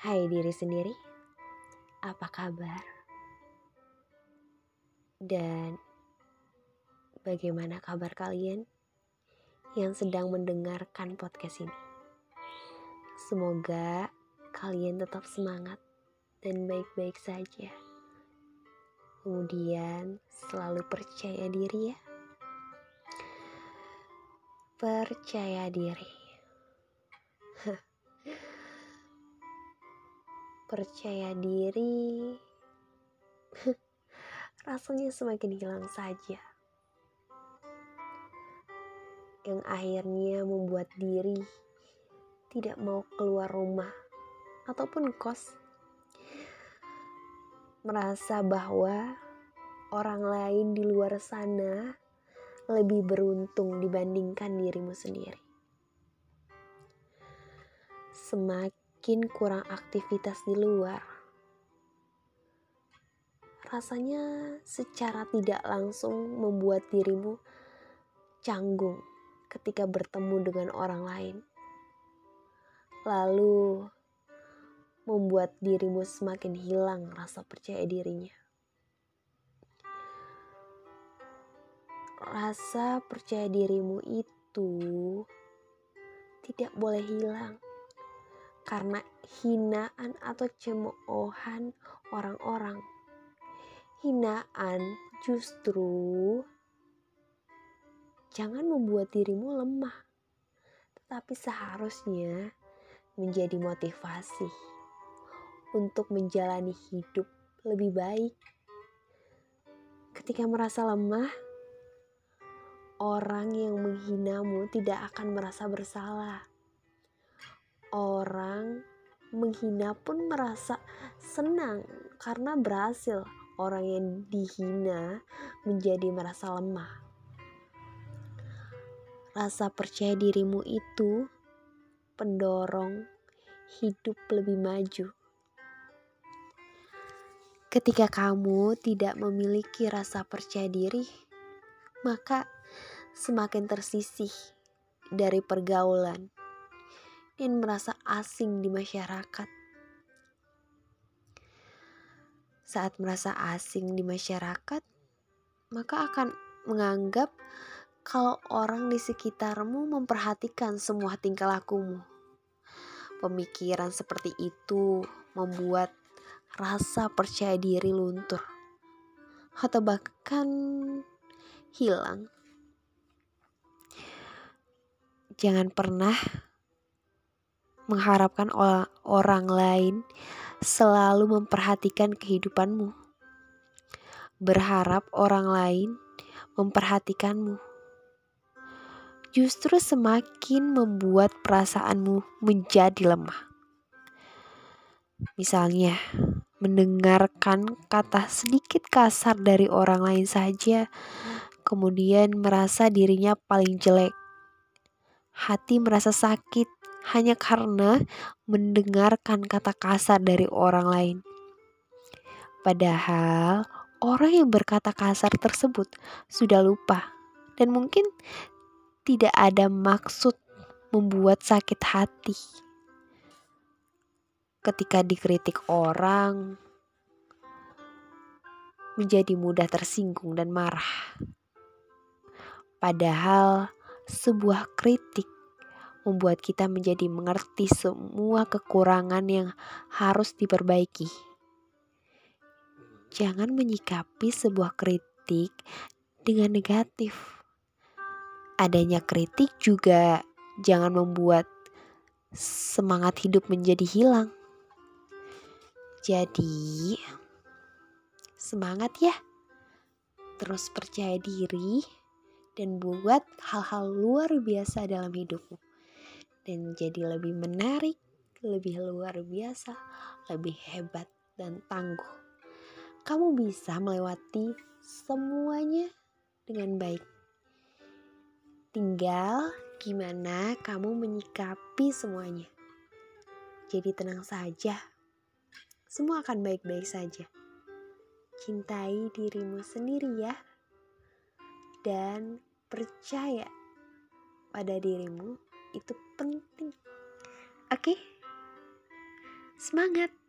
Hai diri sendiri, apa kabar? Dan bagaimana kabar kalian yang sedang mendengarkan podcast ini? Semoga kalian tetap semangat dan baik-baik saja. Kemudian selalu percaya diri ya. Percaya diri. Percaya diri. Rasanya semakin hilang saja. Yang akhirnya membuat diri tidak mau keluar rumah ataupun kos. Merasa bahwa orang lain di luar sana lebih beruntung dibandingkan dirimu sendiri. Semakin makin kurang aktivitas di luar. Rasanya secara tidak langsung membuat dirimu canggung ketika bertemu dengan orang lain. Lalu membuat dirimu semakin hilang rasa percaya dirinya. Rasa percaya dirimu itu tidak boleh hilang karena hinaan atau cemoohan orang-orang. Hinaan justru jangan membuat dirimu lemah, tetapi seharusnya menjadi motivasi untuk menjalani hidup lebih baik. Ketika merasa lemah, orang yang menghinamu tidak akan merasa bersalah orang menghina pun merasa senang karena berhasil orang yang dihina menjadi merasa lemah. Rasa percaya dirimu itu pendorong hidup lebih maju. Ketika kamu tidak memiliki rasa percaya diri, maka semakin tersisih dari pergaulan dan merasa asing di masyarakat. Saat merasa asing di masyarakat, maka akan menganggap kalau orang di sekitarmu memperhatikan semua tingkah lakumu. Pemikiran seperti itu membuat rasa percaya diri luntur atau bahkan hilang. Jangan pernah mengharapkan orang lain selalu memperhatikan kehidupanmu. Berharap orang lain memperhatikanmu. Justru semakin membuat perasaanmu menjadi lemah. Misalnya, mendengarkan kata sedikit kasar dari orang lain saja, kemudian merasa dirinya paling jelek. Hati merasa sakit hanya karena mendengarkan kata kasar dari orang lain. Padahal orang yang berkata kasar tersebut sudah lupa dan mungkin tidak ada maksud membuat sakit hati. Ketika dikritik orang, menjadi mudah tersinggung dan marah. Padahal sebuah kritik membuat kita menjadi mengerti semua kekurangan yang harus diperbaiki. Jangan menyikapi sebuah kritik dengan negatif. Adanya kritik juga jangan membuat semangat hidup menjadi hilang. Jadi, semangat ya, terus percaya diri, dan buat hal-hal luar biasa dalam hidupmu dan menjadi lebih menarik, lebih luar biasa, lebih hebat dan tangguh. Kamu bisa melewati semuanya dengan baik. Tinggal gimana kamu menyikapi semuanya. Jadi tenang saja. Semua akan baik-baik saja. Cintai dirimu sendiri ya. Dan percaya pada dirimu itu penting. Oke? Semangat!